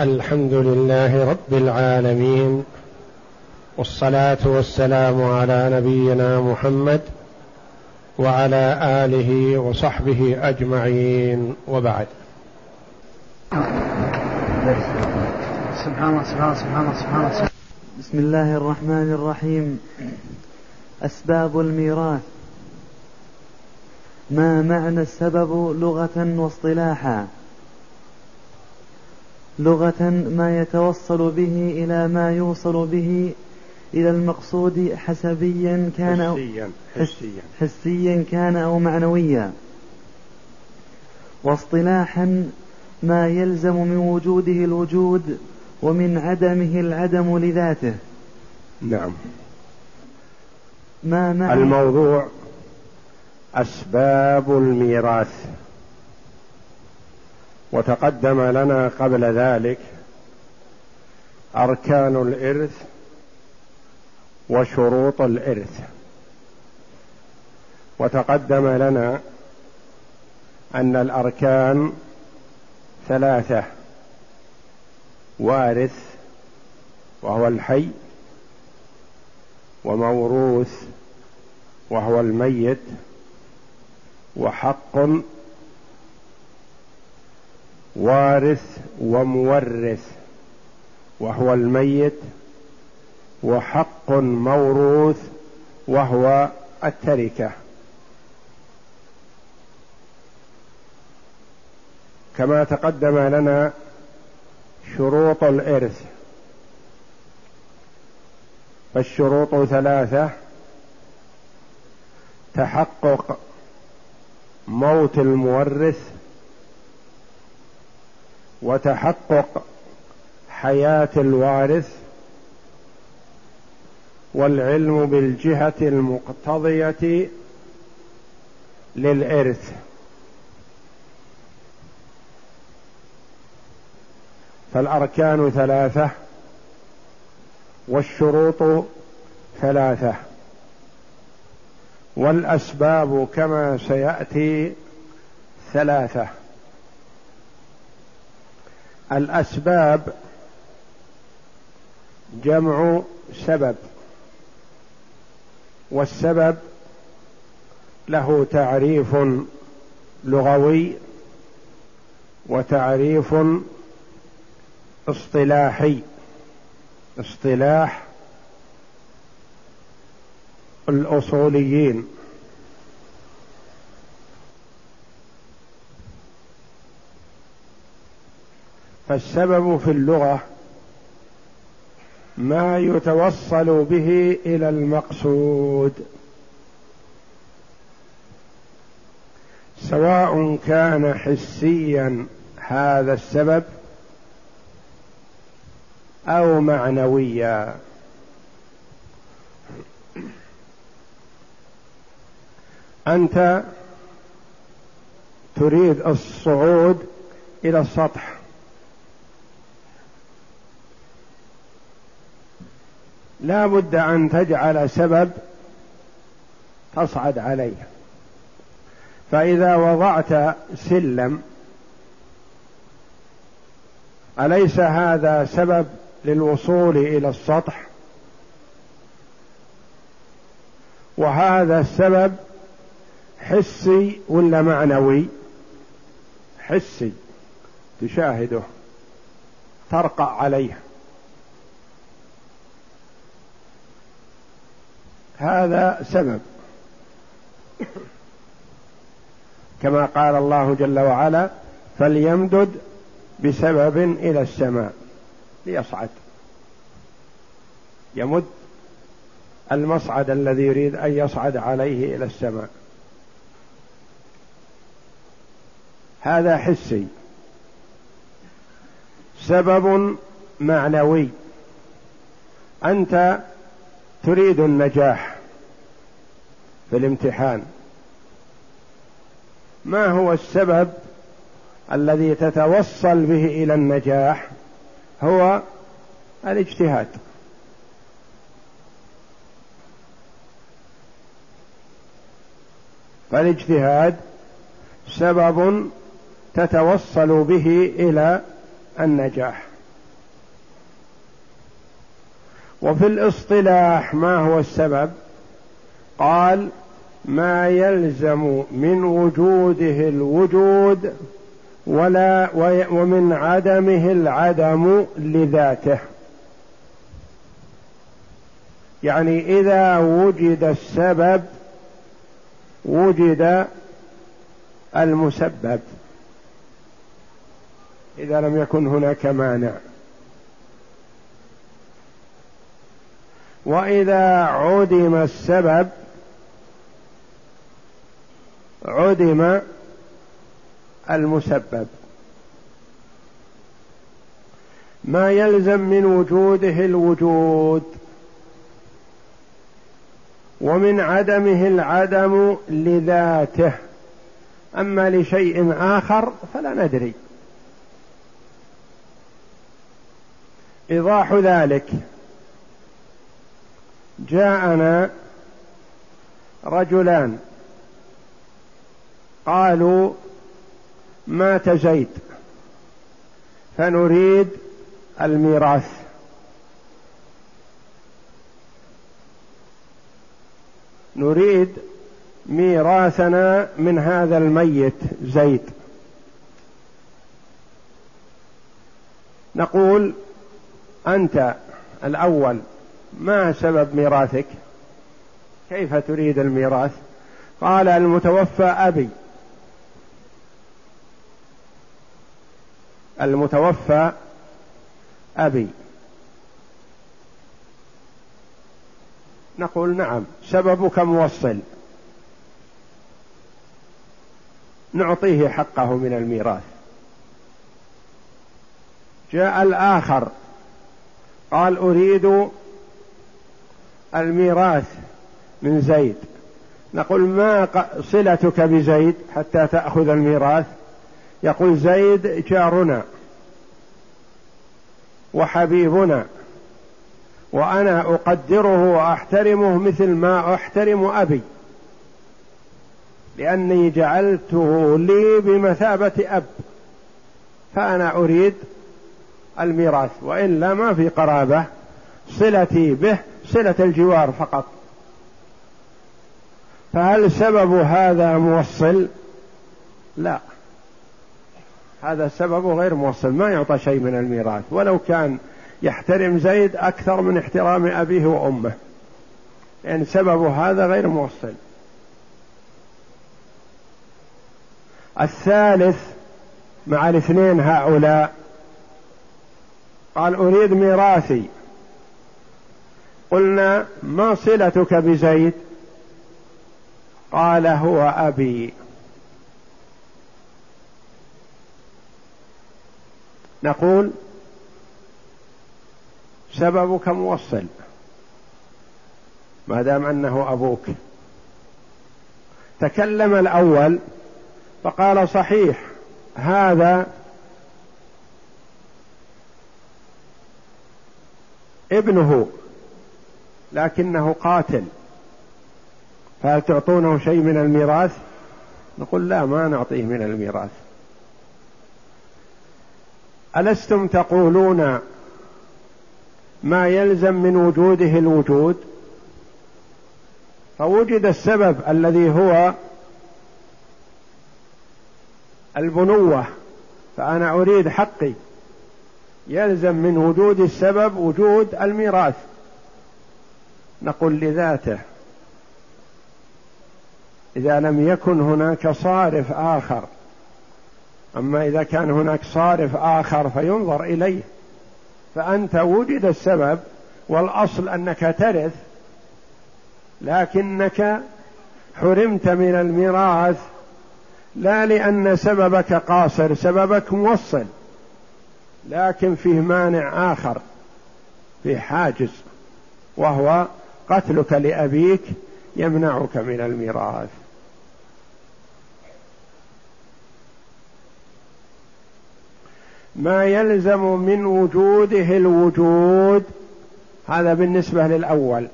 الحمد لله رب العالمين والصلاة والسلام على نبينا محمد وعلى آله وصحبه أجمعين وبعد. سبحان سبحان سبحان بسم الله الرحمن الرحيم. أسباب الميراث. ما معنى السبب لغة واصطلاحا؟ لغة ما يتوصل به إلى ما يوصل به إلى المقصود حسبيا كان أو حسيا حسيا. حسيا كان أو معنويا. واصطلاحا ما يلزم من وجوده الوجود ومن عدمه العدم لذاته. نعم. ما معنى؟ الموضوع أسباب الميراث. وتقدم لنا قبل ذلك أركان الإرث وشروط الإرث. وتقدم لنا أن الأركان ثلاثة وارث وهو الحي وموروث وهو الميت وحق وارث ومورث وهو الميت وحق موروث وهو التركة. كما تقدم لنا شروط الإرث. فالشروط ثلاثة تحقق موت المورث وتحقق حياة الوارث والعلم بالجهة المقتضية للإرث. فالأركان ثلاثة والشروط ثلاثة. والأسباب كما سيأتي ثلاثة. الأسباب جمع سبب والسبب له تعريف لغوي وتعريف اصطلاحي. اصطلاح الأصوليين. فالسبب في اللغة ما يتوصل به إلى المقصود. سواء كان حسيا هذا السبب أو معنويا. أنت تريد الصعود إلى السطح. لا بد أن تجعل سبب تصعد عليه فإذا وضعت سلم أليس هذا سبب للوصول إلى السطح؟ وهذا السبب حسي ولا معنوي؟ حسي تشاهده ترقع عليه هذا سبب. كما قال الله جل وعلا فليمدد بسبب إلى السماء. ليصعد. يمد المصعد الذي يريد أن يصعد عليه إلى السماء. هذا حسي. سبب معنوي. أنت تريد النجاح في الامتحان. ما هو السبب الذي تتوصل به إلى النجاح؟ هو الاجتهاد. فالاجتهاد سبب تتوصل به إلى النجاح. وفي الاصطلاح ما هو السبب؟ قال ما يلزم من وجوده الوجود ولا ومن عدمه العدم لذاته. يعني إذا وجد السبب وجد المسبب. إذا لم يكن هناك مانع. وإذا عدم السبب عدم المسبب. ما يلزم من وجوده الوجود ومن عدمه العدم لذاته. أما لشيء آخر فلا ندري. إيضاح ذلك. جاءنا رجلان. قالوا مات زيد فنريد الميراث. نريد ميراثنا من هذا الميت زيد. نقول أنت الأول ما سبب ميراثك؟ كيف تريد الميراث؟ قال المتوفى أبي. المتوفى أبي. نقول نعم سببك موصل. نعطيه حقه من الميراث. جاء الآخر. قال أريد الميراث من زيد. نقول ما صلتك بزيد حتى تأخذ الميراث؟ يقول زيد جارنا وحبيبنا وأنا أقدره وأحترمه مثل ما أحترم أبي لأني جعلته لي بمثابة أب فأنا أريد الميراث وإلا ما في قرابة صلتي به صلة الجوار فقط. فهل سبب هذا موصل؟ لا. هذا السبب غير موصل ما يعطى شيء من الميراث. ولو كان يحترم زيد أكثر من احترام أبيه وأمه. لأن يعني سبب هذا غير موصل. الثالث مع الاثنين هؤلاء قال أريد ميراثي. قلنا ما صلتك بزيد؟ قال هو أبي. نقول سببك موصل ما دام أنه أبوك. تكلم الأول فقال صحيح هذا ابنه. لكنه قاتل. فهل تعطونه شيء من الميراث؟ نقول لا ما نعطيه من الميراث. ألستم تقولون ما يلزم من وجوده الوجود؟ فوجد السبب الذي هو البنوة. فأنا أريد حقي. يلزم من وجود السبب وجود الميراث. نقول لذاته. إذا لم يكن هناك صارف آخر أما إذا كان هناك صارف آخر فينظر إليه. فأنت وجد السبب والأصل أنك ترث لكنك حرمت من الميراث. لا لأن سببك قاصر سببك موصل لكن فيه مانع آخر فيه حاجز وهو قتلك لأبيك يمنعك من الميراث. ما يلزم من وجوده الوجود هذا بالنسبة للأول.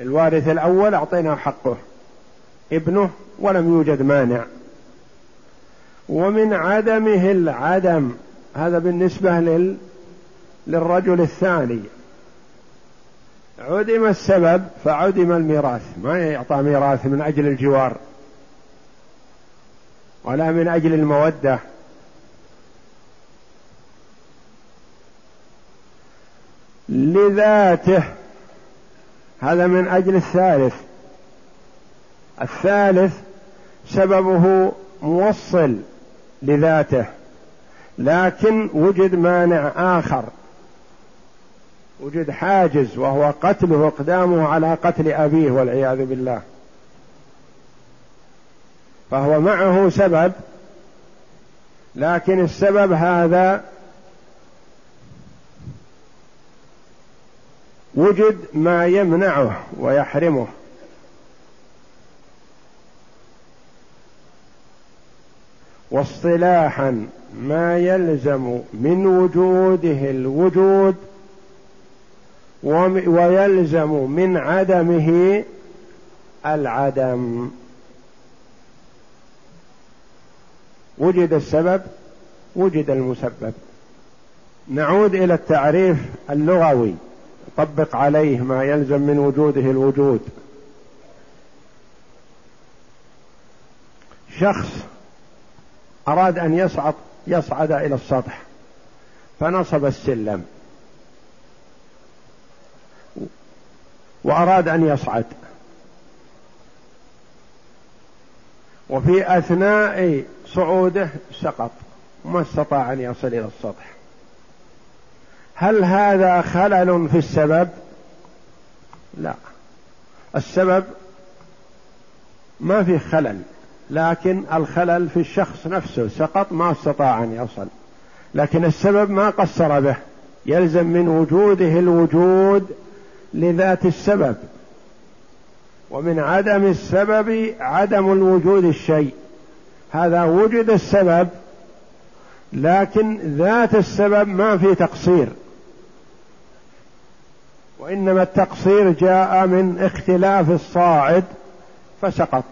الوارث الأول أعطيناه حقه ابنه ولم يوجد مانع. ومن عدمه العدم هذا بالنسبة للرجل الثاني. عدم السبب فعدم الميراث. ما يعطى ميراث من أجل الجوار ولا من أجل المودة. لذاته هذا من أجل الثالث. الثالث سببه موصل لذاته لكن وجد مانع آخر. وجد حاجز وهو قتله اقدامه على قتل أبيه والعياذ بالله. فهو معه سبب لكن السبب هذا وجد ما يمنعه ويحرمه. واصطلاحا ما يلزم من وجوده الوجود ويلزم من عدمه العدم. وجد السبب وجد المسبب. نعود إلى التعريف اللغوي. طبق عليه ما يلزم من وجوده الوجود. شخص أراد أن يصعد يصعد إلى السطح فنصب السلم. وأراد أن يصعد. وفي أثناء صعوده سقط ما استطاع أن يصل إلى السطح. هل هذا خلل في السبب؟ لا. السبب ما في خلل لكن الخلل في الشخص نفسه. سقط ما استطاع أن يصل. لكن السبب ما قصر به. يلزم من وجوده الوجود لذات السبب ومن عدم السبب عدم الوجود الشيء. هذا وجد السبب لكن ذات السبب ما في تقصير. وإنما التقصير جاء من اختلاف الصاعد فسقط.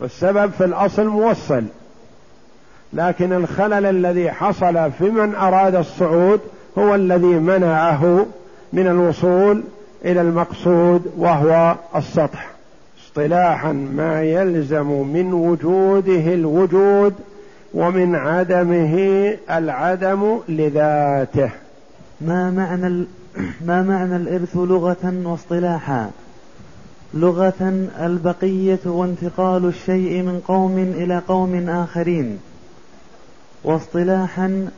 والسبب في الأصل موصل لكن الخلل الذي حصل في من أراد الصعود هو الذي منعه من الوصول إلى المقصود وهو السطح. اصطلاحا ما يلزم من وجوده الوجود ومن عدمه العدم لذاته. ما معنى ما معنى الإرث لغة واصطلاحا؟ لغة البقية وانتقال الشيء من قوم إلى قوم آخرين. واصطلاحا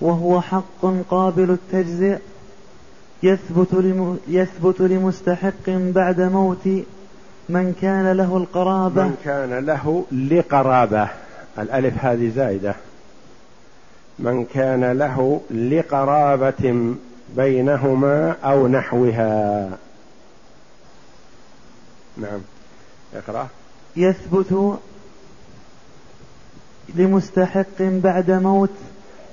وهو حق قابل التجزئ يثبت لم يثبت لمستحق بعد موت من كان له القرابة. من كان له لقرابة. الألف هذه زائدة. من كان له لقرابة بينهما أو نحوها. نعم. اقرأ. يثبت لمستحق بعد موت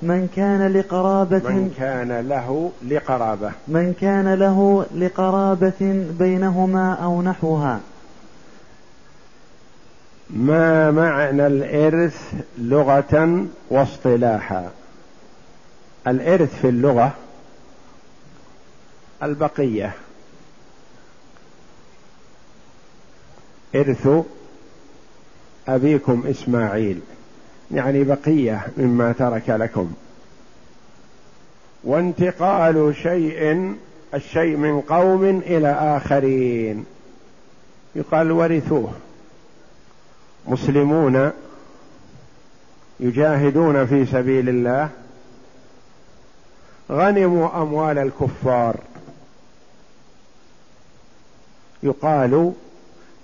من كان لقرابة من كان له لقرابة. من كان له لقرابة بينهما أو نحوها. ما معنى الإرث لغة واصطلاحا؟ الإرث في اللغة البقية. إرث أبيكم إسماعيل. يعني بقية مما ترك لكم. وانتقال شيء الشيء من قوم إلى آخرين. يقال ورثوه. مسلمون يجاهدون في سبيل الله. غنموا أموال الكفار. يقال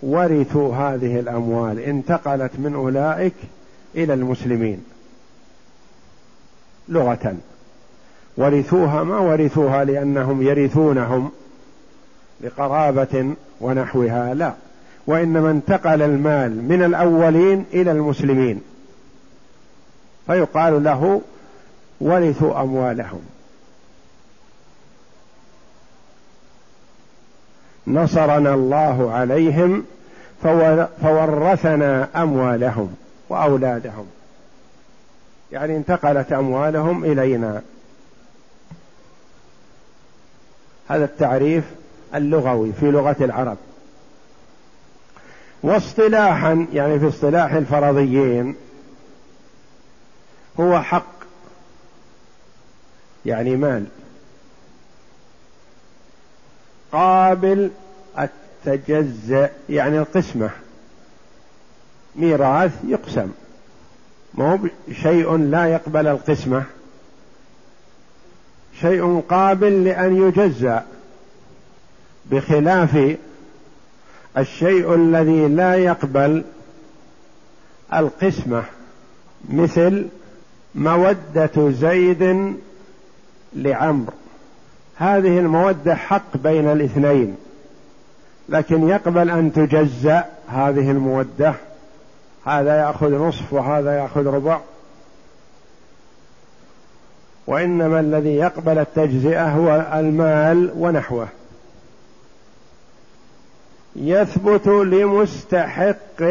ورثوا هذه الأموال. انتقلت من أولئك إلى المسلمين لغة ورثوها ما ورثوها لأنهم يرثونهم لقرابة ونحوها لا وإنما انتقل المال من الأولين إلى المسلمين فيقال له ورثوا أموالهم. نصرنا الله عليهم فورثنا أموالهم. وأولادهم. يعني انتقلت أموالهم إلينا. هذا التعريف اللغوي في لغة العرب. واصطلاحا يعني في اصطلاح الفرضيين هو حق. يعني مال. قابل التجزئ يعني القسمة. ميراث يقسم. ما هو شيء لا يقبل القسمة. شيء قابل لأن يجزأ. بخلاف الشيء الذي لا يقبل القسمة مثل مودة زيد لعمر هذه المودة حق بين الاثنين لكن يقبل أن تجزأ هذه المودة. هذا يأخذ نصف وهذا يأخذ ربع. وإنما الذي يقبل التجزئة هو المال ونحوه. يثبت لمستحق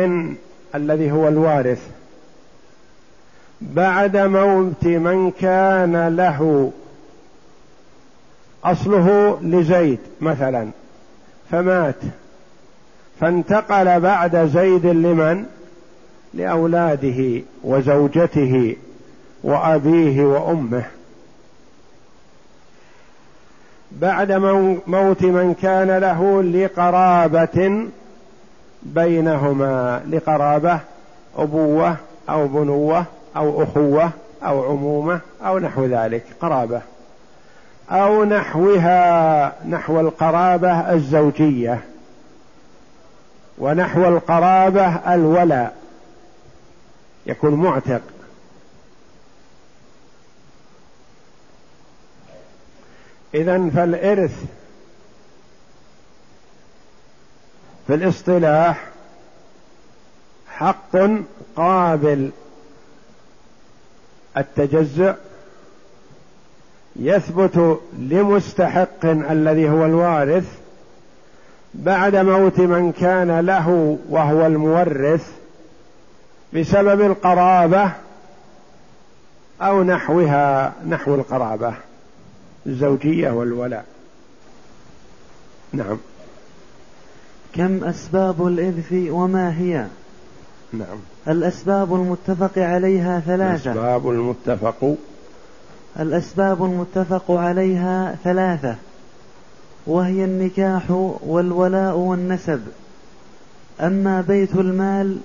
الذي هو الوارث. بعد موت من كان له أصله لزيد مثلا فمات. فانتقل بعد زيد لمن؟ لأولاده وزوجته وأبيه وأمه. بعد موت من كان له لقرابة بينهما لقرابة أبوة أو بنوة أو أخوة أو عمومة أو نحو ذلك قرابة. أو نحوها نحو القرابة الزوجية ونحو القرابة الولاء. يكون معتق. اذا فالإرث في الاصطلاح حق قابل التجزؤ يثبت لمستحق الذي هو الوارث بعد موت من كان له وهو المورث بسبب القرابة أو نحوها نحو القرابة الزوجية والولاء. نعم. كم أسباب الارث وما هي؟ نعم. الأسباب المتفق عليها ثلاثة. الأسباب المتفق. الأسباب المتفق عليها ثلاثة. وهي النكاح والولاء والنسب. أما بيت المال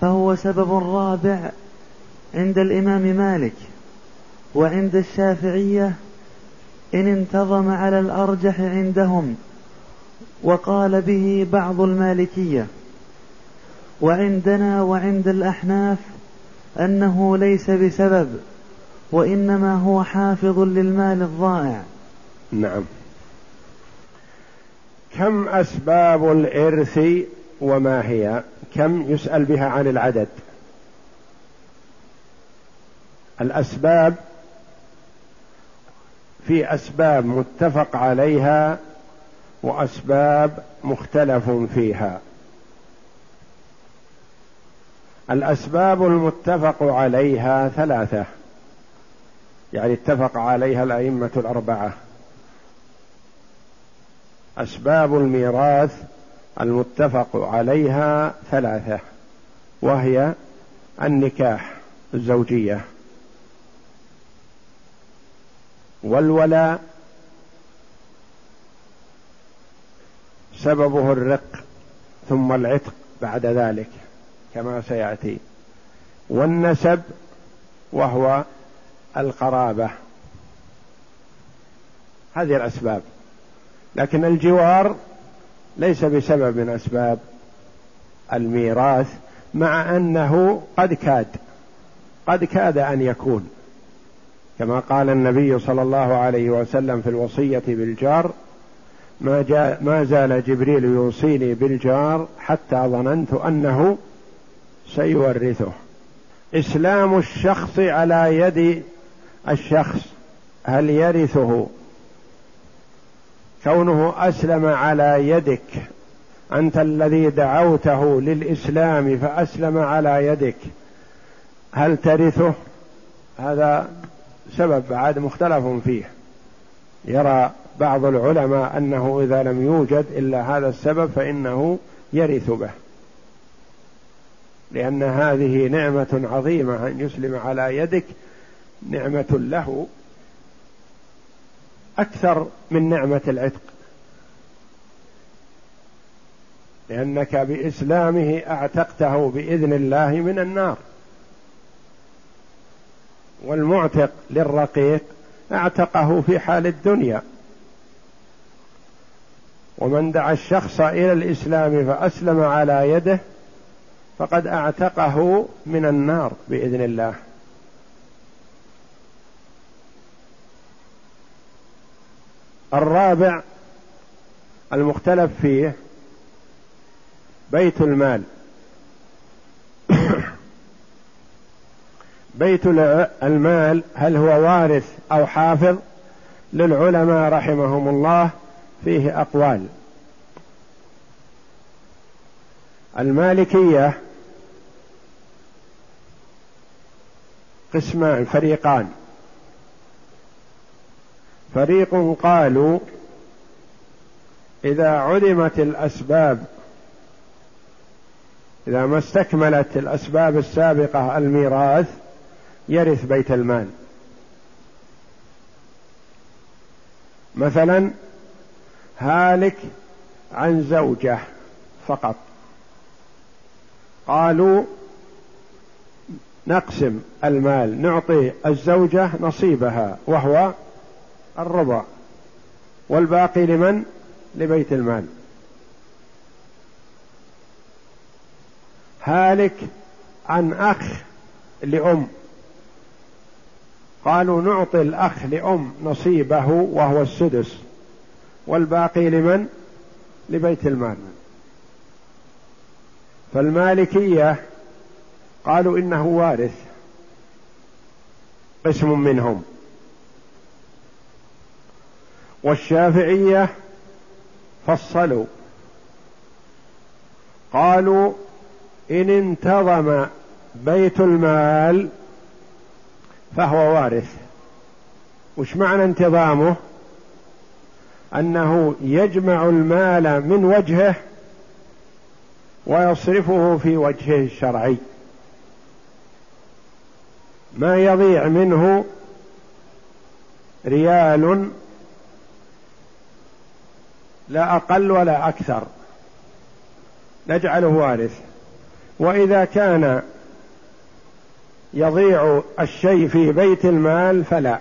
فهو سبب رابع عند الإمام مالك وعند الشافعية إن انتظم على الأرجح عندهم وقال به بعض المالكية. وعندنا وعند الأحناف أنه ليس بسبب وإنما هو حافظ للمال الضائع. نعم. كم أسباب الإرث وما هي؟ كم يسأل بها عن العدد؟ الأسباب في أسباب متفق عليها وأسباب مختلف فيها. الأسباب المتفق عليها ثلاثة. يعني اتفق عليها الأئمة الأربعة. أسباب الميراث المتفق عليها ثلاثة وهي النكاح الزوجية والولاء سببه الرق ثم العتق بعد ذلك كما سيأتي والنسب وهو القرابة. هذه الأسباب. لكن الجوار ليس بسبب من أسباب الميراث مع أنه قد كاد قد كاد أن يكون. كما قال النبي صلى الله عليه وسلم في الوصية بالجار ما, جاء ما زال جبريل يوصيني بالجار حتى ظننت أنه سيورثه. إسلام الشخص على يد الشخص هل يرثه؟ كونه أسلم على يدك. أنت الذي دعوته للإسلام فأسلم على يدك. هل ترثه؟ هذا سبب بعد مختلف فيه. يرى بعض العلماء أنه إذا لم يوجد إلا هذا السبب فإنه يرث به. لأن هذه نعمة عظيمة أن يسلم على يدك نعمة له. أكثر من نعمة العتق. لأنك بإسلامه أعتقته بإذن الله من النار. والمعتق للرقيق أعتقه في حال الدنيا. ومن دعا الشخص إلى الإسلام فأسلم على يده فقد أعتقه من النار بإذن الله. الرابع المختلف فيه بيت المال. بيت المال هل هو وارث أو حافظ؟ للعلماء رحمهم الله فيه أقوال. المالكية قسمان فريقان. فريق قالوا إذا عدمت الأسباب إذا ما استكملت الأسباب السابقة الميراث يرث بيت المال. مثلا هالك عن زوجة فقط. قالوا نقسم المال نعطي الزوجة نصيبها وهو الربع والباقي لمن؟ لبيت المال. هالك عن أخ لأم. قالوا نعطي الأخ لأم نصيبه وهو السدس. والباقي لمن؟ لبيت المال. فالمالكية قالوا إنه وارث. قسم منهم. والشافعية فصلوا. قالوا إن انتظم بيت المال فهو وارث. وش معنى انتظامه؟ أنه يجمع المال من وجهه ويصرفه في وجهه الشرعي. ما يضيع منه ريال لا أقل ولا أكثر. نجعله وارث. وإذا كان يضيع الشيء في بيت المال فلا.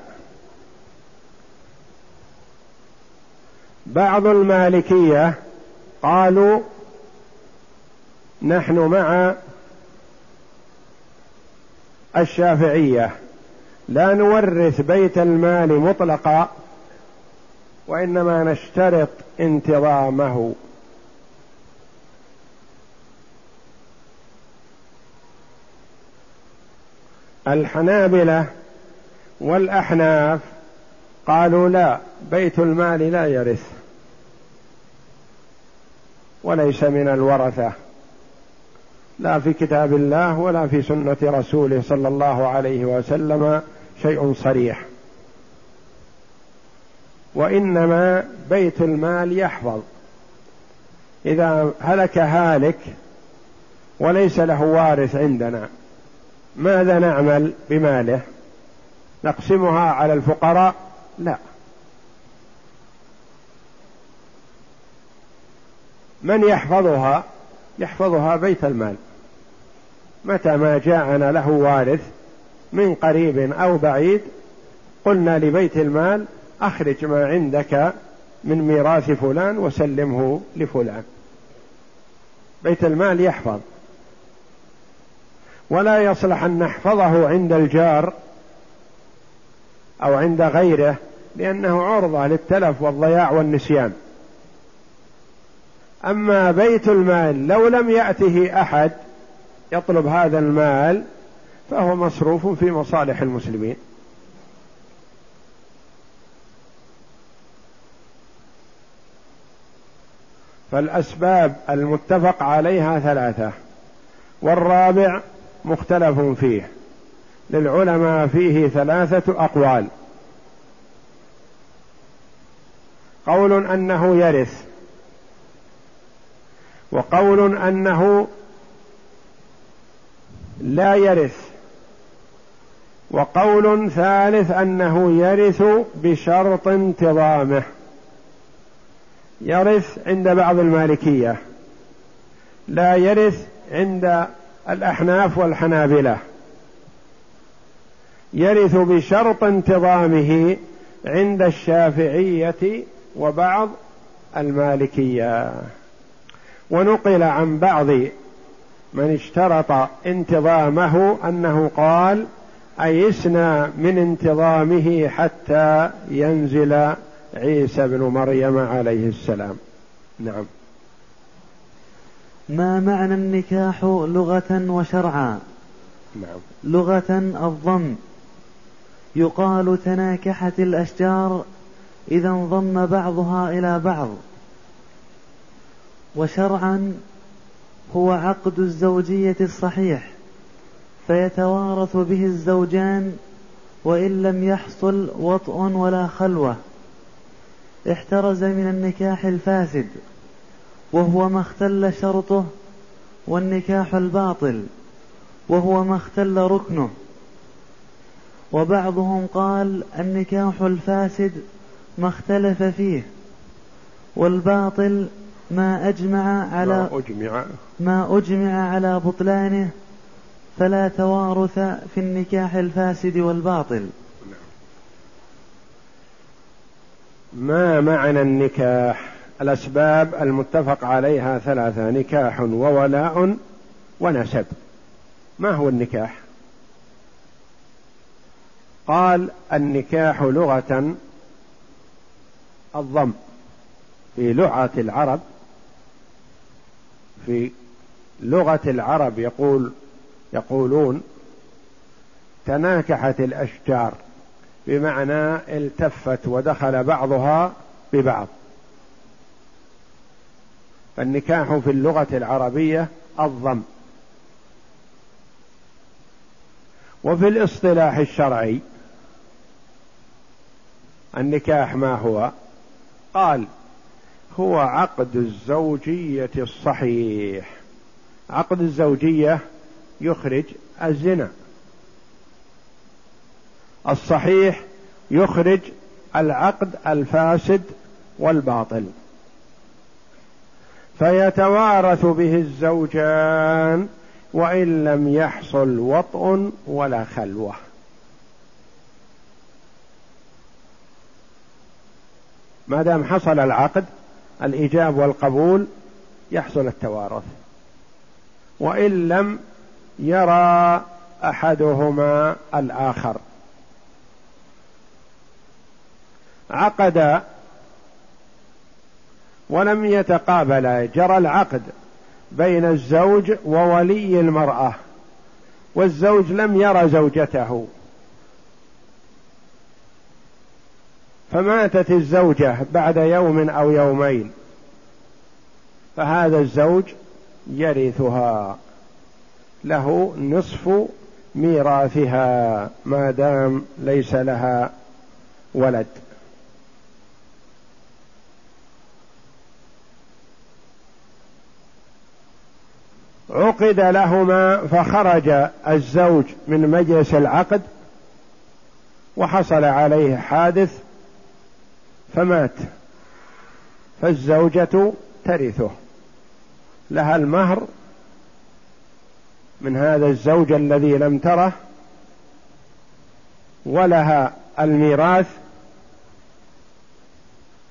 بعض المالكية قالوا نحن مع الشافعية. لا نورث بيت المال مطلقا. وإنما نشترط انتظامه. الحنابلة والأحناف قالوا لا بيت المال لا يرث وليس من الورثة لا في كتاب الله ولا في سنة رسوله صلى الله عليه وسلم شيء صريح. وإنما بيت المال يحفظ. إذا هلك هالك وليس له وارث عندنا ماذا نعمل بماله؟ نقسمها على الفقراء؟ لا. من يحفظها؟ يحفظها بيت المال. متى ما جاءنا له وارث من قريب أو بعيد قلنا لبيت المال أخرج ما عندك من ميراث فلان وسلمه لفلان. بيت المال يحفظ. ولا يصلح أن نحفظه عند الجار أو عند غيره لأنه عرضة للتلف والضياع والنسيان. أما بيت المال لو لم يأته أحد يطلب هذا المال فهو مصروف في مصالح المسلمين. فالأسباب المتفق عليها ثلاثة والرابع مختلف فيه للعلماء فيه ثلاثة أقوال. قول أنه يرث وقول أنه لا يرث وقول ثالث أنه يرث بشرط انتظامه. يرث عند بعض المالكية لا يرث عند الأحناف والحنابلة. يرث بشرط انتظامه عند الشافعية وبعض المالكية. ونقل عن بعض من اشترط انتظامه أنه قال أيسنا من انتظامه حتى ينزل عيسى بن مريم عليه السلام. نعم. ما معنى النكاح لغة وشرعا؟ نعم. لغة الضم. يقال تناكحت الأشجار إذا انضم بعضها إلى بعض. وشرعا هو عقد الزوجية الصحيح فيتوارث به الزوجان وإن لم يحصل وطء ولا خلوة. احترز من النكاح الفاسد وهو ما اختل شرطه والنكاح الباطل وهو ما اختل ركنه. وبعضهم قال النكاح الفاسد ما اختلف فيه والباطل ما أجمع على ما أجمع. ما أجمع على بطلانه فلا توارث في النكاح الفاسد والباطل. ما معنى النكاح؟ الأسباب المتفق عليها ثلاثة نكاح وولاء ونسب. ما هو النكاح؟ قال النكاح لغة الضم في لغة العرب في لغة العرب يقول يقولون تناكحت الأشجار. بمعنى التفت ودخل بعضها ببعض. فالنكاح في اللغة العربية الضم وفي الاصطلاح الشرعي النكاح ما هو؟ قال هو عقد الزوجية الصحيح. عقد الزوجية يخرج الزنا. الصحيح يخرج العقد الفاسد والباطل. فيتوارث به الزوجان وإن لم يحصل وطء ولا خلوة. ما دام حصل العقد الإيجاب والقبول يحصل التوارث. وإن لم يرى أحدهما الآخر. عقد ولم يتقابلا جرى العقد بين الزوج وولي المرأة والزوج لم يرى زوجته. فماتت الزوجة بعد يوم أو يومين فهذا الزوج يرثها. له نصف ميراثها ما دام ليس لها ولد. عقد لهما فخرج الزوج من مجلس العقد وحصل عليه حادث فمات فالزوجة ترثه. لها المهر من هذا الزوج الذي لم تره ولها الميراث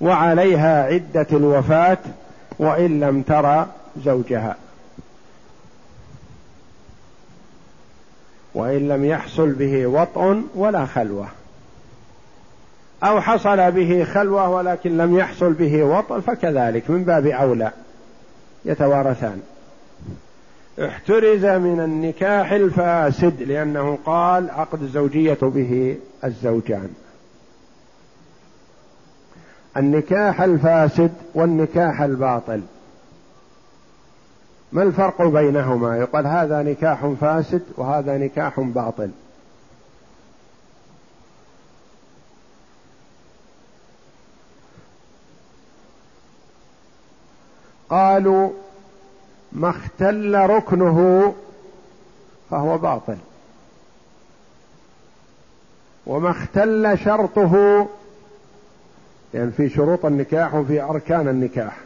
وعليها عدة الوفاة وإن لم ترى زوجها. وإن لم يحصل به وطء ولا خلوة. أو حصل به خلوة ولكن لم يحصل به وطء فكذلك من باب أولى. يتوارثان. احترز من النكاح الفاسد لأنه قال عقد الزوجية به الزوجان. النكاح الفاسد والنكاح الباطل. ما الفرق بينهما؟ يقال هذا نكاح فاسد وهذا نكاح باطل. قالوا ما اختل ركنه فهو باطل. وما اختل شرطه لأن يعني في شروط النكاح وفي أركان النكاح.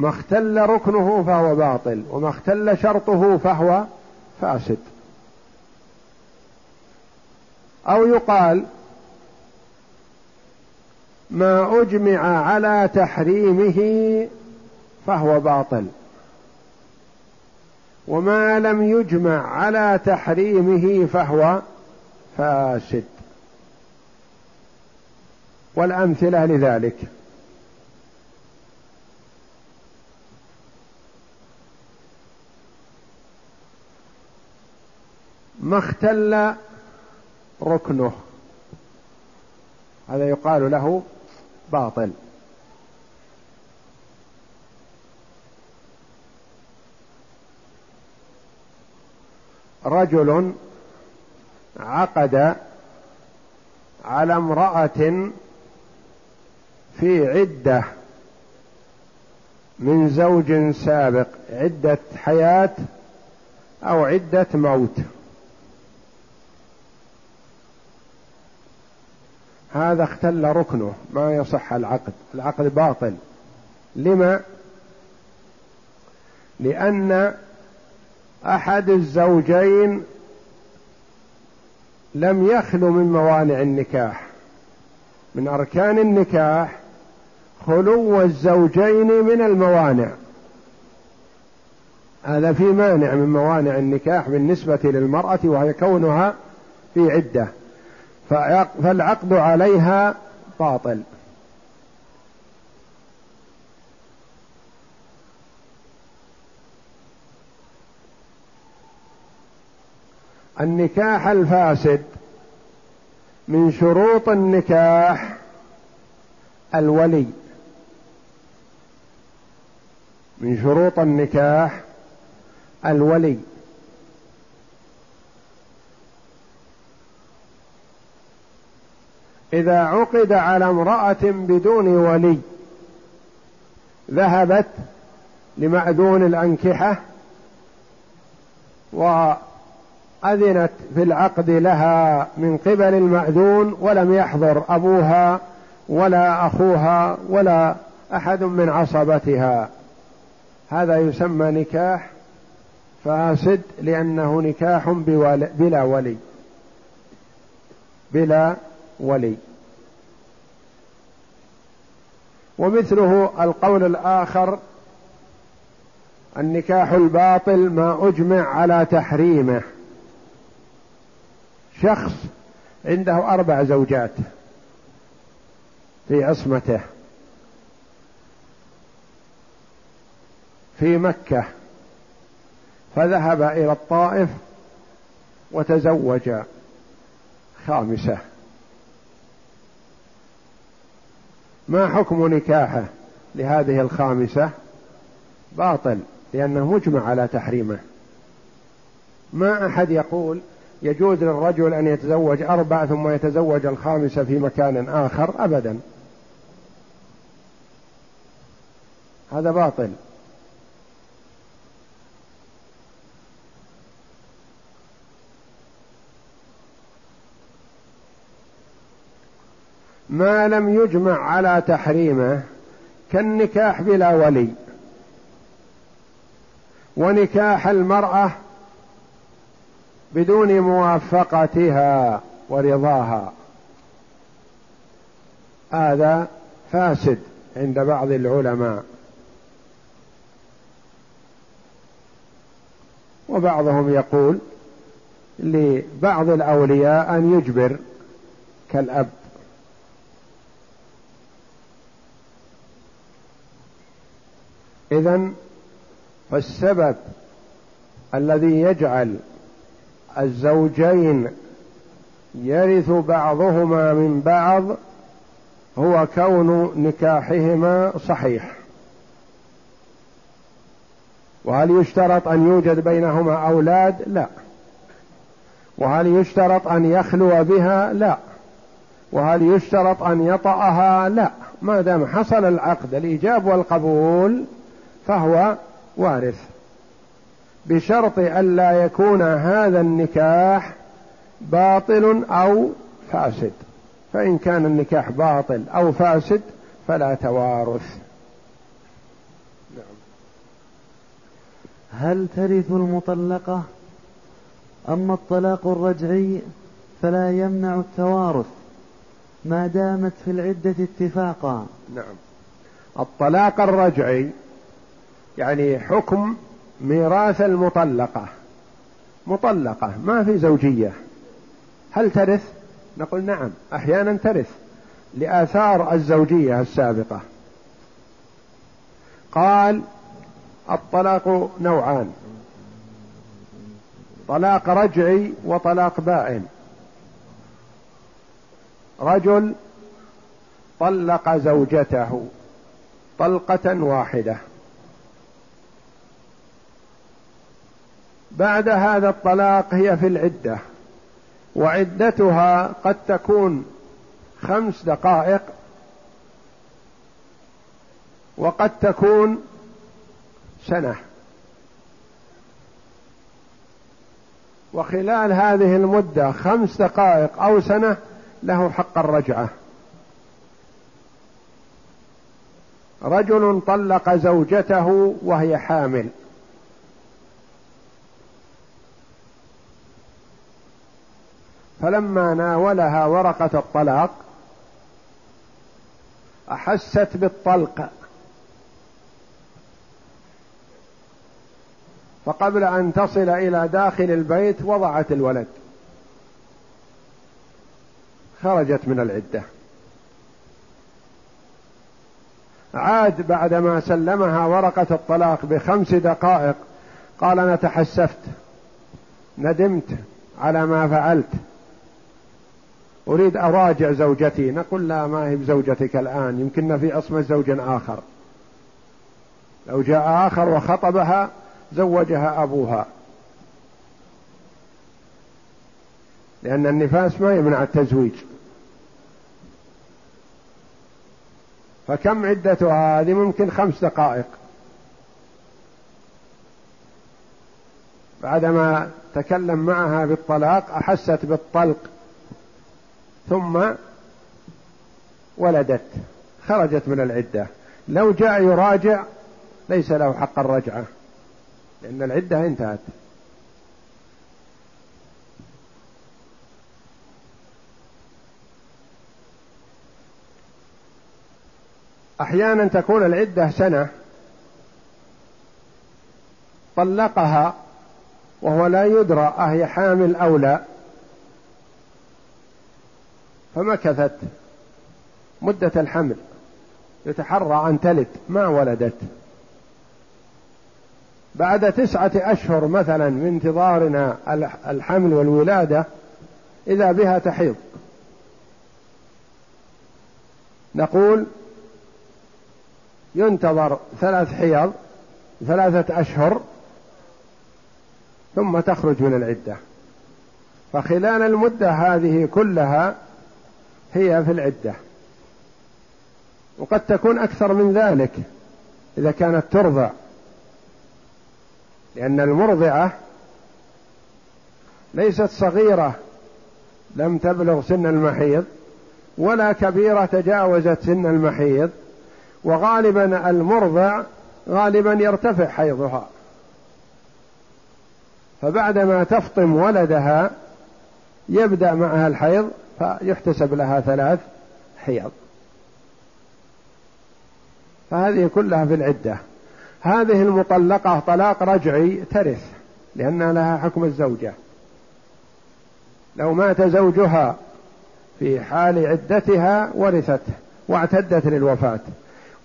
ما اختل ركنه فهو باطل وما اختل شرطه فهو فاسد. أو يقال ما أجمع على تحريمه فهو باطل وما لم يجمع على تحريمه فهو فاسد. والأمثلة لذلك. ما اختل ركنه. هذا يقال له باطل. رجل عقد على امرأة في عدة من زوج سابق عدة حياة أو عدة موت. هذا اختل ركنه ما يصح العقد العقد باطل. لما؟ لأن أحد الزوجين لم يخلو من موانع النكاح. من أركان النكاح خلو الزوجين من الموانع. هذا في مانع من موانع النكاح بالنسبة للمرأة وهي كونها في عدة. فالعقد عليها باطل. النكاح الفاسد من شروط النكاح الولي. من شروط النكاح الولي. إذا عقد على امرأة بدون ولي ذهبت لمأذون الأنكحة وأذنت في العقد لها من قبل المأذون ولم يحضر أبوها ولا أخوها ولا أحد من عصبتها. هذا يسمى نكاح فاسد لأنه نكاح بلا ولي. بلا ولي. ومثله القول الآخر النكاح الباطل ما أجمع على تحريمه. شخص عنده أربع زوجات في عصمته. في مكة. فذهب إلى الطائف وتزوج خامسة. ما حكم نكاحه لهذه الخامسة؟ باطل لأنه مجمع على تحريمه. ما أحد يقول يجوز للرجل أن يتزوج أربع ثم يتزوج الخامسة في مكان آخر أبدا. هذا باطل. ما لم يجمع على تحريمه كالنكاح بلا ولي. ونكاح المرأة بدون موافقتها ورضاها. هذا فاسد عند بعض العلماء. وبعضهم يقول لبعض الأولياء أن يجبر كالأب. إذا فالسبب الذي يجعل الزوجين يرث بعضهما من بعض هو كون نكاحهما صحيح. وهل يشترط أن يوجد بينهما أولاد؟ لا. وهل يشترط أن يخلو بها؟ لا. وهل يشترط أن يطأها؟ لا. ما دام حصل العقد الإيجاب والقبول فهو وارث. بشرط ألا يكون هذا النكاح باطل أو فاسد. فإن كان النكاح باطل أو فاسد فلا توارث. نعم. هل ترث المطلقة؟ أما الطلاق الرجعي فلا يمنع التوارث ما دامت في العدة اتفاقا. نعم. الطلاق الرجعي يعني حكم ميراث المطلقة. مطلقة ما في زوجية. هل ترث؟ نقول نعم أحيانا ترث لآثار الزوجية السابقة. قال الطلاق نوعان طلاق رجعي وطلاق بائن. رجل طلق زوجته طلقة واحدة. بعد هذا الطلاق هي في العدة وعدتها قد تكون خمس دقائق وقد تكون سنة. وخلال هذه المدة خمس دقائق أو سنة له حق الرجعة. رجل طلق زوجته وهي حامل. فلما ناولها ورقة الطلاق أحست بالطلق. فقبل أن تصل إلى داخل البيت وضعت الولد. خرجت من العدة. عاد بعدما سلمها ورقة الطلاق بخمس دقائق قال أنا تحسفت. ندمت على ما فعلت. أريد أراجع زوجتي. نقول لا ما هي بزوجتك الآن. يمكن في عصمة زوج آخر. لو جاء آخر وخطبها زوجها أبوها. لأن النفاس ما يمنع التزويج. فكم عدتها؟ هذه ممكن خمس دقائق. بعدما تكلم معها بالطلاق أحست بالطلق. ثم ولدت خرجت من العدة. لو جاء يراجع ليس له حق الرجعة لأن العدة انتهت. أحيانا تكون العدة سنة طلقها وهو لا يدرى أهي حامل أو لا. فمكثت مدة الحمل. يتحرى أن تلد ما ولدت. بعد تسعة أشهر مثلا من انتظارنا الحمل والولادة إذا بها تحيض. نقول ينتظر ثلاث حيض ثلاثة أشهر ثم تخرج من العدة. فخلال المدة هذه كلها هي في العدة. وقد تكون أكثر من ذلك إذا كانت ترضع. لأن المرضعة ليست صغيرة لم تبلغ سن المحيض ولا كبيرة تجاوزت سن المحيض وغالبا المرضع غالبا يرتفع حيضها. فبعدما تفطم ولدها يبدأ معها الحيض فيحتسب لها ثلاث حيض. فهذه كلها في العدة. هذه المطلقة طلاق رجعي ترث لأن لها حكم الزوجة. لو مات زوجها في حال عدتها ورثته واعتدت للوفاة.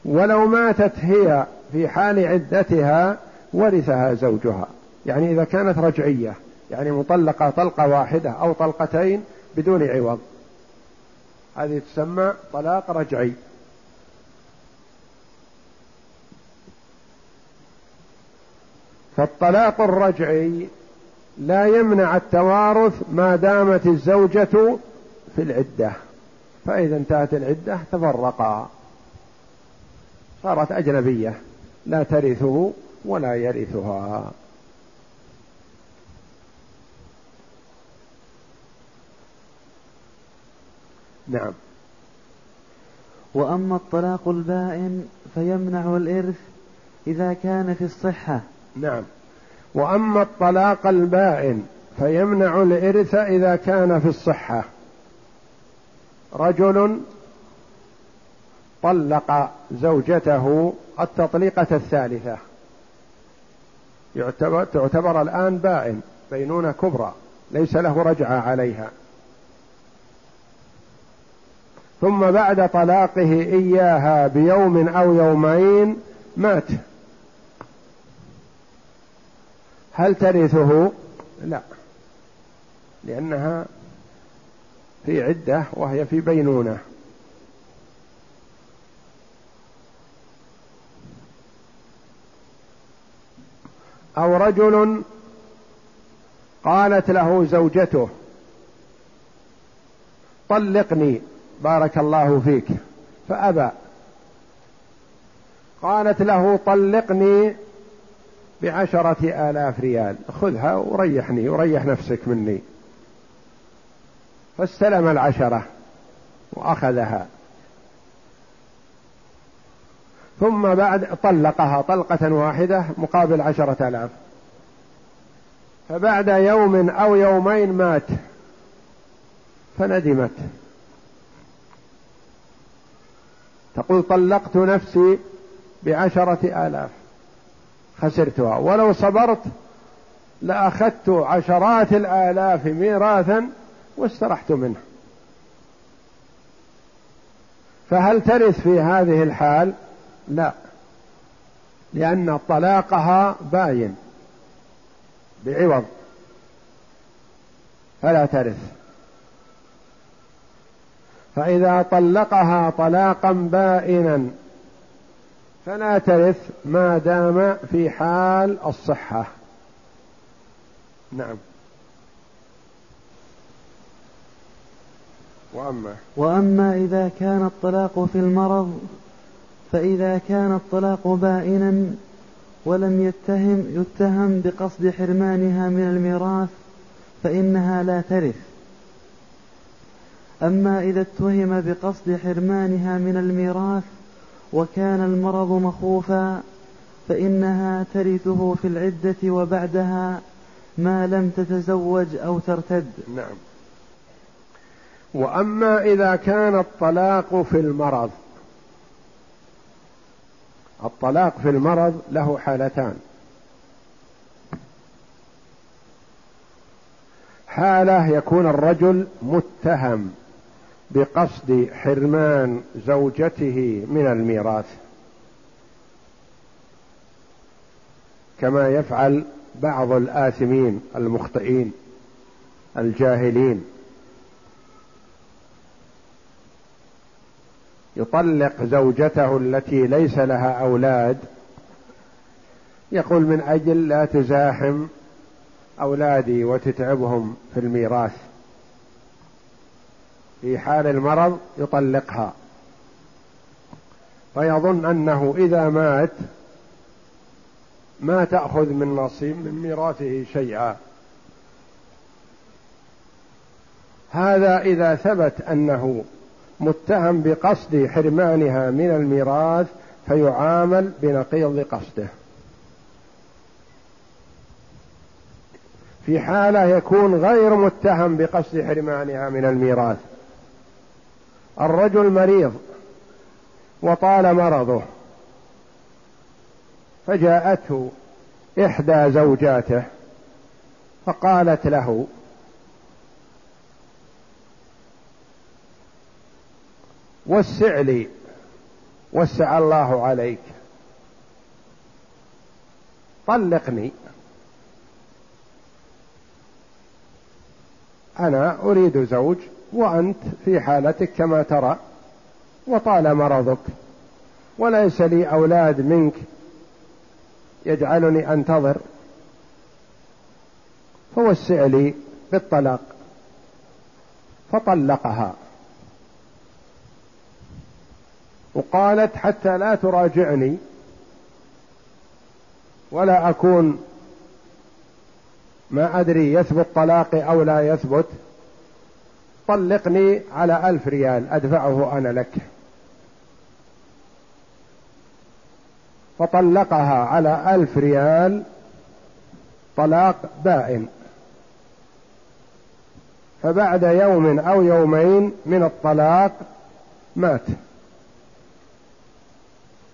ولو ماتت هي في حال عدتها ورثها زوجها. يعني إذا كانت رجعية يعني مطلقة طلقة واحدة أو طلقتين بدون عوض. هذه تسمى طلاق رجعي. فالطلاق الرجعي لا يمنع التوارث ما دامت الزوجة في العدة. فإذا انتهت العدة تفرقا. صارت أجنبية. لا ترثه ولا يرثها. نعم. وأما الطلاق البائن فيمنع الإرث إذا كان في الصحة. نعم. وأما الطلاق البائن فيمنع الإرث إذا كان في الصحة. رجل طلق زوجته التطليقة الثالثة. يعتبر تعتبر الآن بائن بينونة كبرى ليس له رجعة عليها. ثم بعد طلاقه إياها بيوم أو يومين مات. هل ترثه؟ لا. لأنها في عدة وهي في بينونة. أو رجل قالت له زوجته طلقني. بارك الله فيك. فأبى. قالت له طلقني بعشرة آلاف ريال. خذها وريحني وريح نفسك مني. فاستلم العشرة وأخذها. ثم بعد طلقها طلقة واحدة مقابل عشرة آلاف. فبعد يوم أو يومين مات. فندمت. تقول طلقت نفسي بعشرة آلاف. خسرتها. ولو صبرت لأخذت عشرات الآلاف ميراثا واسترحت منه. فهل ترث في هذه الحال؟ لا. لأن طلاقها باين. بعوض. فلا ترث. فإذا طلقها طلاقا بائنا فلا ترث ما دام في حال الصحة. نعم. وأما وأما إذا كان الطلاق في المرض فإذا كان الطلاق بائنا ولم يتهم يتهم بقصد حرمانها من الميراث فإنها لا ترث. أما إذا اتهم بقصد حرمانها من الميراث وكان المرض مخوفا فإنها ترثه في العدة وبعدها ما لم تتزوج أو ترتد. نعم. وأما إذا كان الطلاق في المرض الطلاق في المرض له حالتان. حالة يكون الرجل متهم. بقصد حرمان زوجته من الميراث. كما يفعل بعض الآثمين المخطئين الجاهلين. يطلق زوجته التي ليس لها أولاد يقول من أجل لا تزاحم أولادي وتتعبهم في الميراث. في حال المرض يطلقها. فيظن أنه إذا مات ما تأخذ من نصيب من ميراثه شيئا. هذا إذا ثبت أنه متهم بقصد حرمانها من الميراث فيعامل بنقيض قصده. في حالة يكون غير متهم بقصد حرمانها من الميراث. الرجل مريض وطال مرضه فجاءته إحدى زوجاته فقالت له وسع لي وسع الله عليك طلقني. أنا أريد زوج وأنت في حالتك كما ترى وطال مرضك وليس لي أولاد منك يجعلني أنتظر. فوسع لي بالطلاق فطلقها. وقالت حتى لا تراجعني ولا أكون ما أدري يثبت طلاقي أو لا يثبت. طلقني على ألف ريال أدفعه أنا لك. فطلقها على ألف ريال طلاق بائن فبعد يوم أو يومين من الطلاق مات.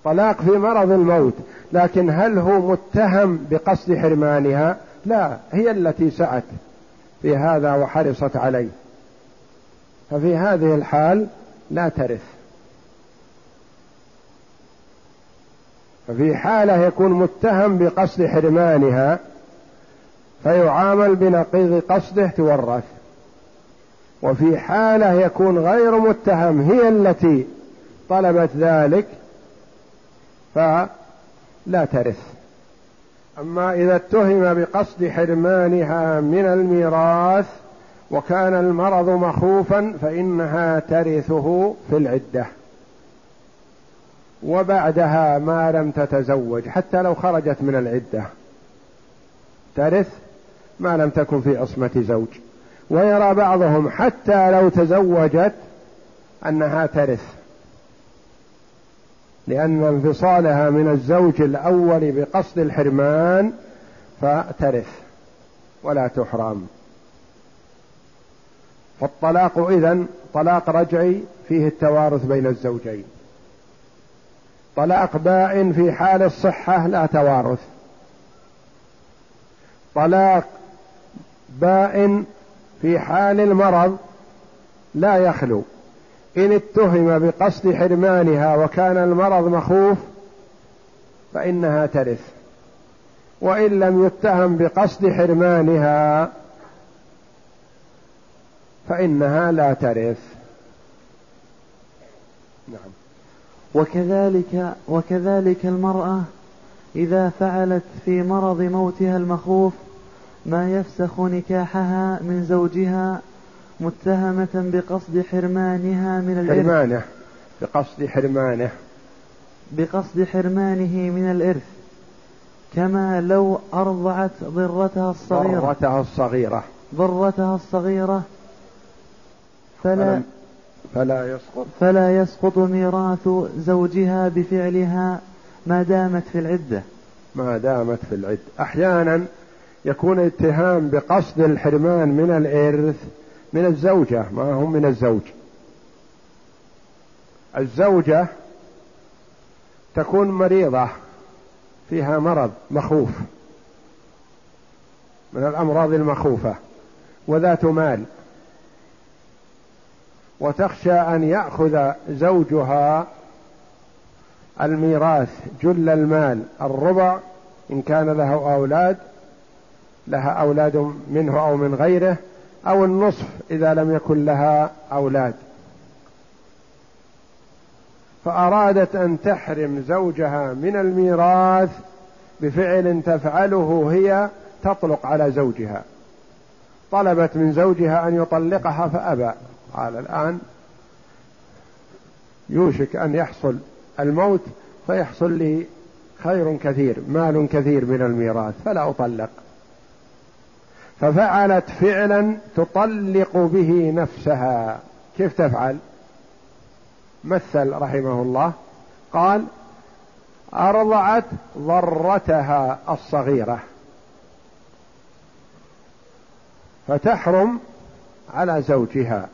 طلاق في مرض الموت لكن هل هو متهم بقصد حرمانها؟ لا هي التي سعت في هذا وحرصت عليه. ففي هذه الحال لا ترث. ففي حالة يكون متهم بقصد حرمانها فيعامل بنقيض قصده تورث. وفي حالة يكون غير متهم هي التي طلبت ذلك فلا ترث. أما إذا اتهم بقصد حرمانها من الميراث وكان المرض مخوفا فإنها ترثه في العدة. وبعدها ما لم تتزوج حتى لو خرجت من العدة. ترث ما لم تكن في عصمة زوج. ويرى بعضهم حتى لو تزوجت أنها ترث. لأن انفصالها من الزوج الأول بقصد الحرمان فترث. ولا تحرم. فالطلاق إذن طلاق رجعي فيه التوارث بين الزوجين. طلاق بائن في حال الصحة لا توارث. طلاق بائن في حال المرض لا يخلو. إن اتهم بقصد حرمانها وكان المرض مخوف فإنها ترث. وإن لم يتهم بقصد حرمانها فإنها لا ترث. نعم. وكذلك وكذلك المرأة إذا فعلت في مرض موتها المخوف ما يفسخ نكاحها من زوجها متهمة بقصد حرمانها من الإرث. حرمانه. بقصد حرمانه. بقصد حرمانه من الإرث. كما لو أرضعت ضرتها الصغيرة. ضرتها الصغيرة. ضرتها الصغيرة فلا فلا يسقط. فلا يسقط ميراث زوجها بفعلها ما دامت في العدة. ما دامت في العدة. أحيانا يكون اتهام بقصد الحرمان من الإرث من الزوجة ما هم من الزوج. الزوجة تكون مريضة فيها مرض مخوف من الأمراض المخوفة وذات مال. وتخشى أن يأخذ زوجها الميراث جل المال الربع إن كان له أولاد لها أولاد منه أو من غيره أو النصف إذا لم يكن لها أولاد. فأرادت أن تحرم زوجها من الميراث بفعل تفعله هي تطلق على زوجها. طلبت من زوجها أن يطلقها فأبى. قال الآن يوشك أن يحصل الموت فيحصل لي خير كثير مال كثير من الميراث فلا أطلق. ففعلت فعلا تطلق به نفسها. كيف تفعل؟ مثل رحمه الله قال أرضعت ضرتها الصغيرة. فتحرم على زوجها.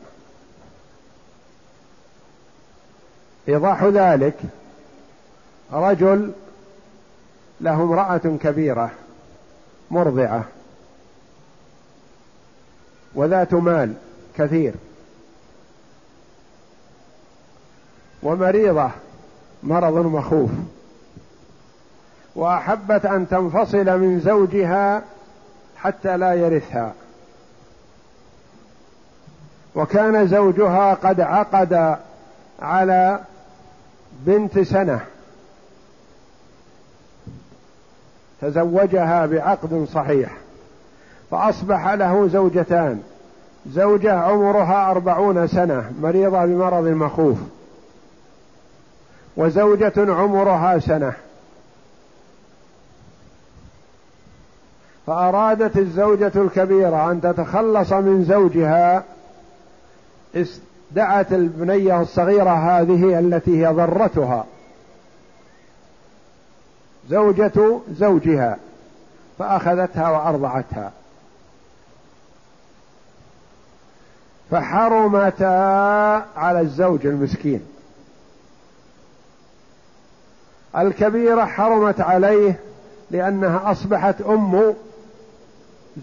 إيضاح ذلك رجل له امرأة كبيرة مرضعة وذات مال كثير ومريضة مرض مخوف. وأحبت أن تنفصل من زوجها حتى لا يرثها. وكان زوجها قد عقد على بنت سنة تزوجها بعقد صحيح فأصبح له زوجتان زوجة عمرها أربعون سنة مريضة بمرض مخوف وزوجة عمرها سنة. فأرادت الزوجة الكبيرة أن تتخلص من زوجها دعت البنية الصغيرة هذه التي هي ضرتها زوجة زوجها فأخذتها وأرضعتها. فحرمتا على الزوج المسكين. الكبيرة حرمت عليه لأنها أصبحت أم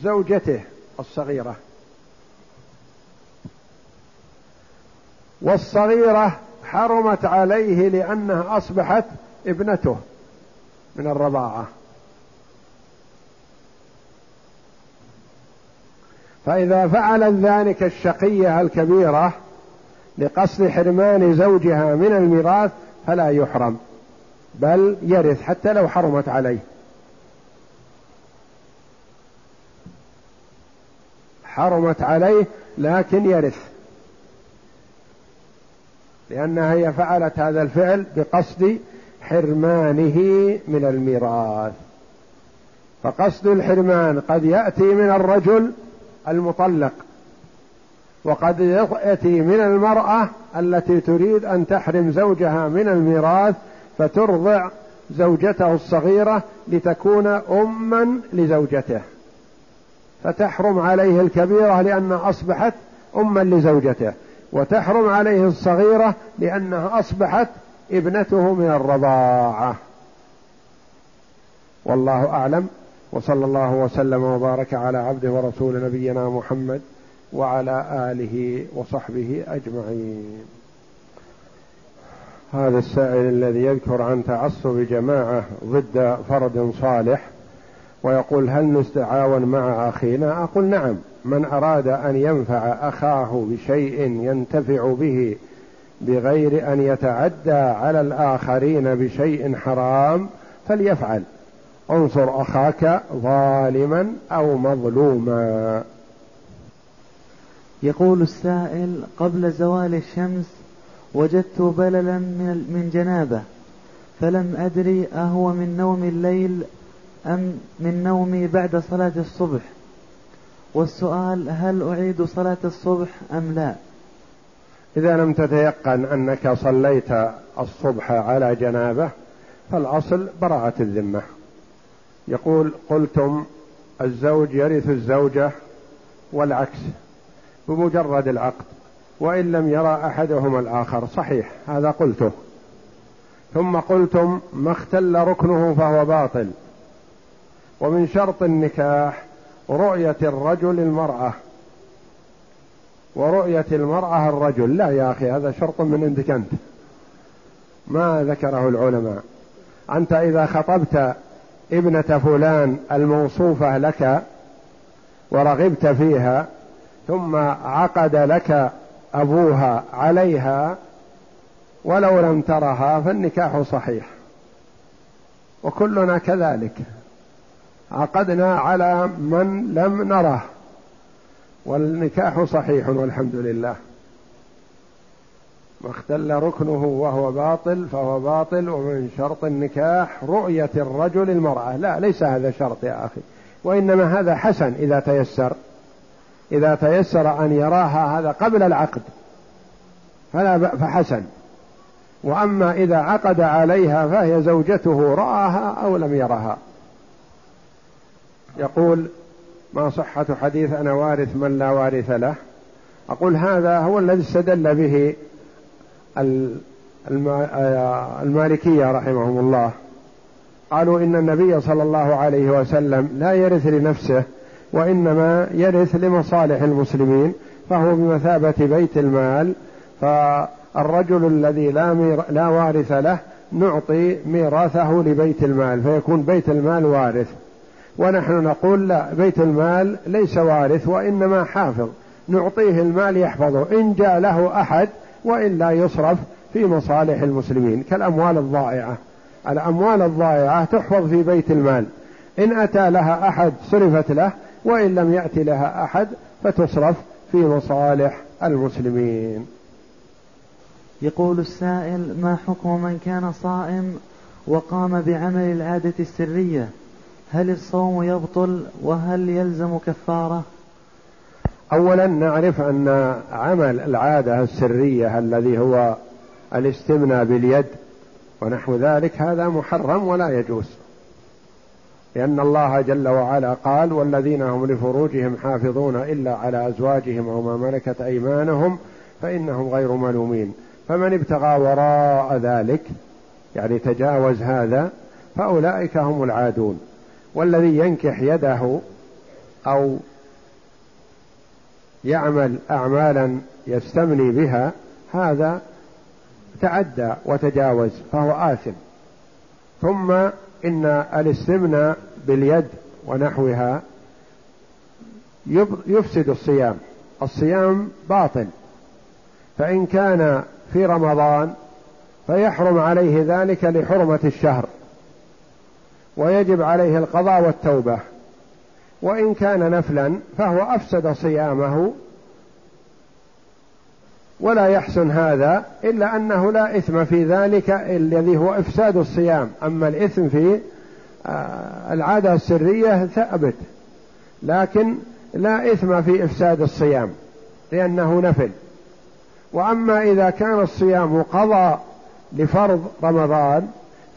زوجته الصغيرة. والصغيرة حرمت عليه لأنها أصبحت ابنته من الرضاعة. فإذا فعلت ذلك الشقية الكبيرة لقصد حرمان زوجها من الميراث فلا يحرم بل يرث حتى لو حرمت عليه. حرمت عليه لكن يرث. لأنها هي فعلت هذا الفعل بقصد حرمانه من الميراث. فقصد الحرمان قد يأتي من الرجل المطلق وقد يأتي من المرأة التي تريد أن تحرم زوجها من الميراث فترضع زوجته الصغيرة لتكون أما لزوجته. فتحرم عليه الكبيرة لأنها أصبحت أما لزوجته. وتحرم عليه الصغيرة لأنها أصبحت ابنته من الرضاعة. والله أعلم. وصلى الله وسلم وبارك على عبده ورسول نبينا محمد وعلى آله وصحبه أجمعين. هذا السائل الذي يذكر عن تعصب جماعة ضد فرد صالح ويقول هل نستعاون مع أخينا؟ أقول نعم. من أراد أن ينفع أخاه بشيء ينتفع به بغير أن يتعدى على الآخرين بشيء حرام فليفعل. انصر أخاك ظالما أو مظلوما. يقول السائل قبل زوال الشمس وجدت بللا من جنابة فلم أدري أهو من نوم الليل أم من نومي بعد صلاة الصبح؟ والسؤال هل أعيد صلاة الصبح أم لا؟ إذا لم تتيقن أنك صليت الصبح على جنابه فالأصل براءة الذمة. يقول قلتم الزوج يرث الزوجة والعكس بمجرد العقد وإن لم يرى أحدهما الآخر. صحيح هذا قلته. ثم قلتم ما اختل ركنه فهو باطل. ومن شرط النكاح رؤية الرجل المرأة. ورؤية المرأة الرجل. لا يا أخي هذا شرط من عندك أنت. ما ذكره العلماء. أنت إذا خطبت ابنة فلان الموصوفة لك ورغبت فيها ثم عقد لك أبوها عليها ولو لم ترها فالنكاح صحيح. وكلنا كذلك. عقدنا على من لم نره. والنكاح صحيح والحمد لله. ما اختل ركنه وهو باطل فهو باطل ومن شرط النكاح رؤية الرجل المرأة. لا ليس هذا شرط يا أخي. وإنما هذا حسن إذا تيسر. إذا تيسر أن يراها هذا قبل العقد. فلا فحسن. وأما إذا عقد عليها فهي زوجته رآها أو لم يرها. يقول ما صحة حديث أنا وارث من لا وارث له؟ أقول هذا هو الذي استدل به المالكية رحمهم الله. قالوا إن النبي صلى الله عليه وسلم لا يرث لنفسه وإنما يرث لمصالح المسلمين فهو بمثابة بيت المال فالرجل الذي لا, مير لا وارث له نعطي ميراثه لبيت المال فيكون بيت المال وارث. ونحن نقول لا بيت المال ليس وارث وإنما حافظ. نعطيه المال يحفظه إن جاء له أحد وإلا يصرف في مصالح المسلمين كالأموال الضائعة. الأموال الضائعة تحفظ في بيت المال. إن أتى لها أحد صرفت له وإن لم يأتي لها أحد فتصرف في مصالح المسلمين. يقول السائل ما حكم من كان صائم وقام بعمل العادة السرية؟ هل الصوم يبطل وهل يلزم كفارة؟ أولا نعرف أن عمل العادة السرية الذي هو الاستمناء باليد ونحو ذلك هذا محرم ولا يجوز. لأن الله جل وعلا قال والذين هم لفروجهم حافظون إلا على أزواجهم أو ما ملكت أيمانهم فإنهم غير ملومين. فمن ابتغى وراء ذلك يعني تجاوز هذا فأولئك هم العادون. والذي ينكح يده أو يعمل أعمالا يستمني بها هذا تعدى وتجاوز فهو آثم. ثم إن الاستمناء باليد ونحوها يفسد الصيام. الصيام باطل. فإن كان في رمضان فيحرم عليه ذلك لحرمة الشهر. ويجب عليه القضاء والتوبة. وإن كان نفلا فهو أفسد صيامه. ولا يحسن هذا إلا أنه لا إثم في ذلك الذي هو إفساد الصيام. أما الإثم في آه، العادة السرية ثابت. لكن لا إثم في إفساد الصيام لأنه نفل. وأما إذا كان الصيام قضى لفرض رمضان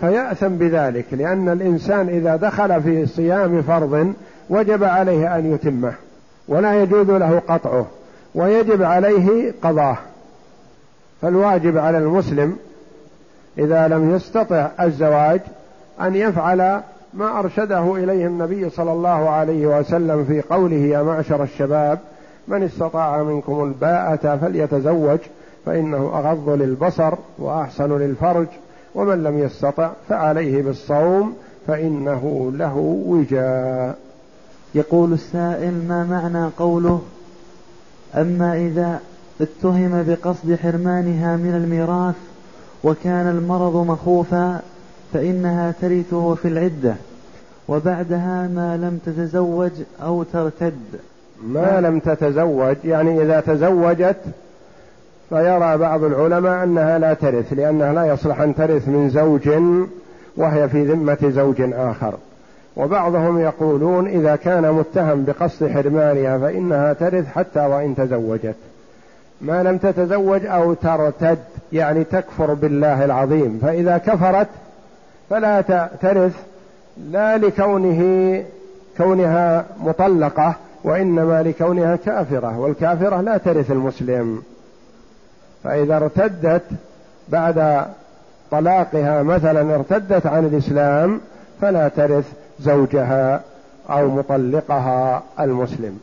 فيأثم بذلك لأن الإنسان إذا دخل في صيام فرض وجب عليه أن يتمه ولا يجوز له قطعه ويجب عليه قضاه. فالواجب على المسلم إذا لم يستطع الزواج أن يفعل ما أرشده إليه النبي صلى الله عليه وسلم في قوله يا معشر الشباب من استطاع منكم الباءة فليتزوج فإنه أغض للبصر وأحسن للفرج. ومن لم يستطع فعليه بالصوم فإنه له وجاء. يقول السائل ما معنى قوله أما إذا اتهم بقصد حرمانها من الميراث وكان المرض مخوفا فإنها ترثه في العدة وبعدها ما لم تتزوج أو ترتد. ما لم تتزوج يعني إذا تزوجت فيرى بعض العلماء أنها لا ترث لأنها لا يصلح أن ترث من زوج وهي في ذمة زوج آخر. وبعضهم يقولون إذا كان متهم بقصد حرمانها فإنها ترث حتى وإن تزوجت. ما لم تتزوج أو ترتد يعني تكفر بالله العظيم. فإذا كفرت فلا ترث لا لكونه كونها مطلقة وإنما لكونها كافرة. والكافرة لا ترث المسلم. فإذا ارتدت بعد طلاقها مثلا ارتدت عن الإسلام فلا ترث زوجها أو مطلقها المسلم.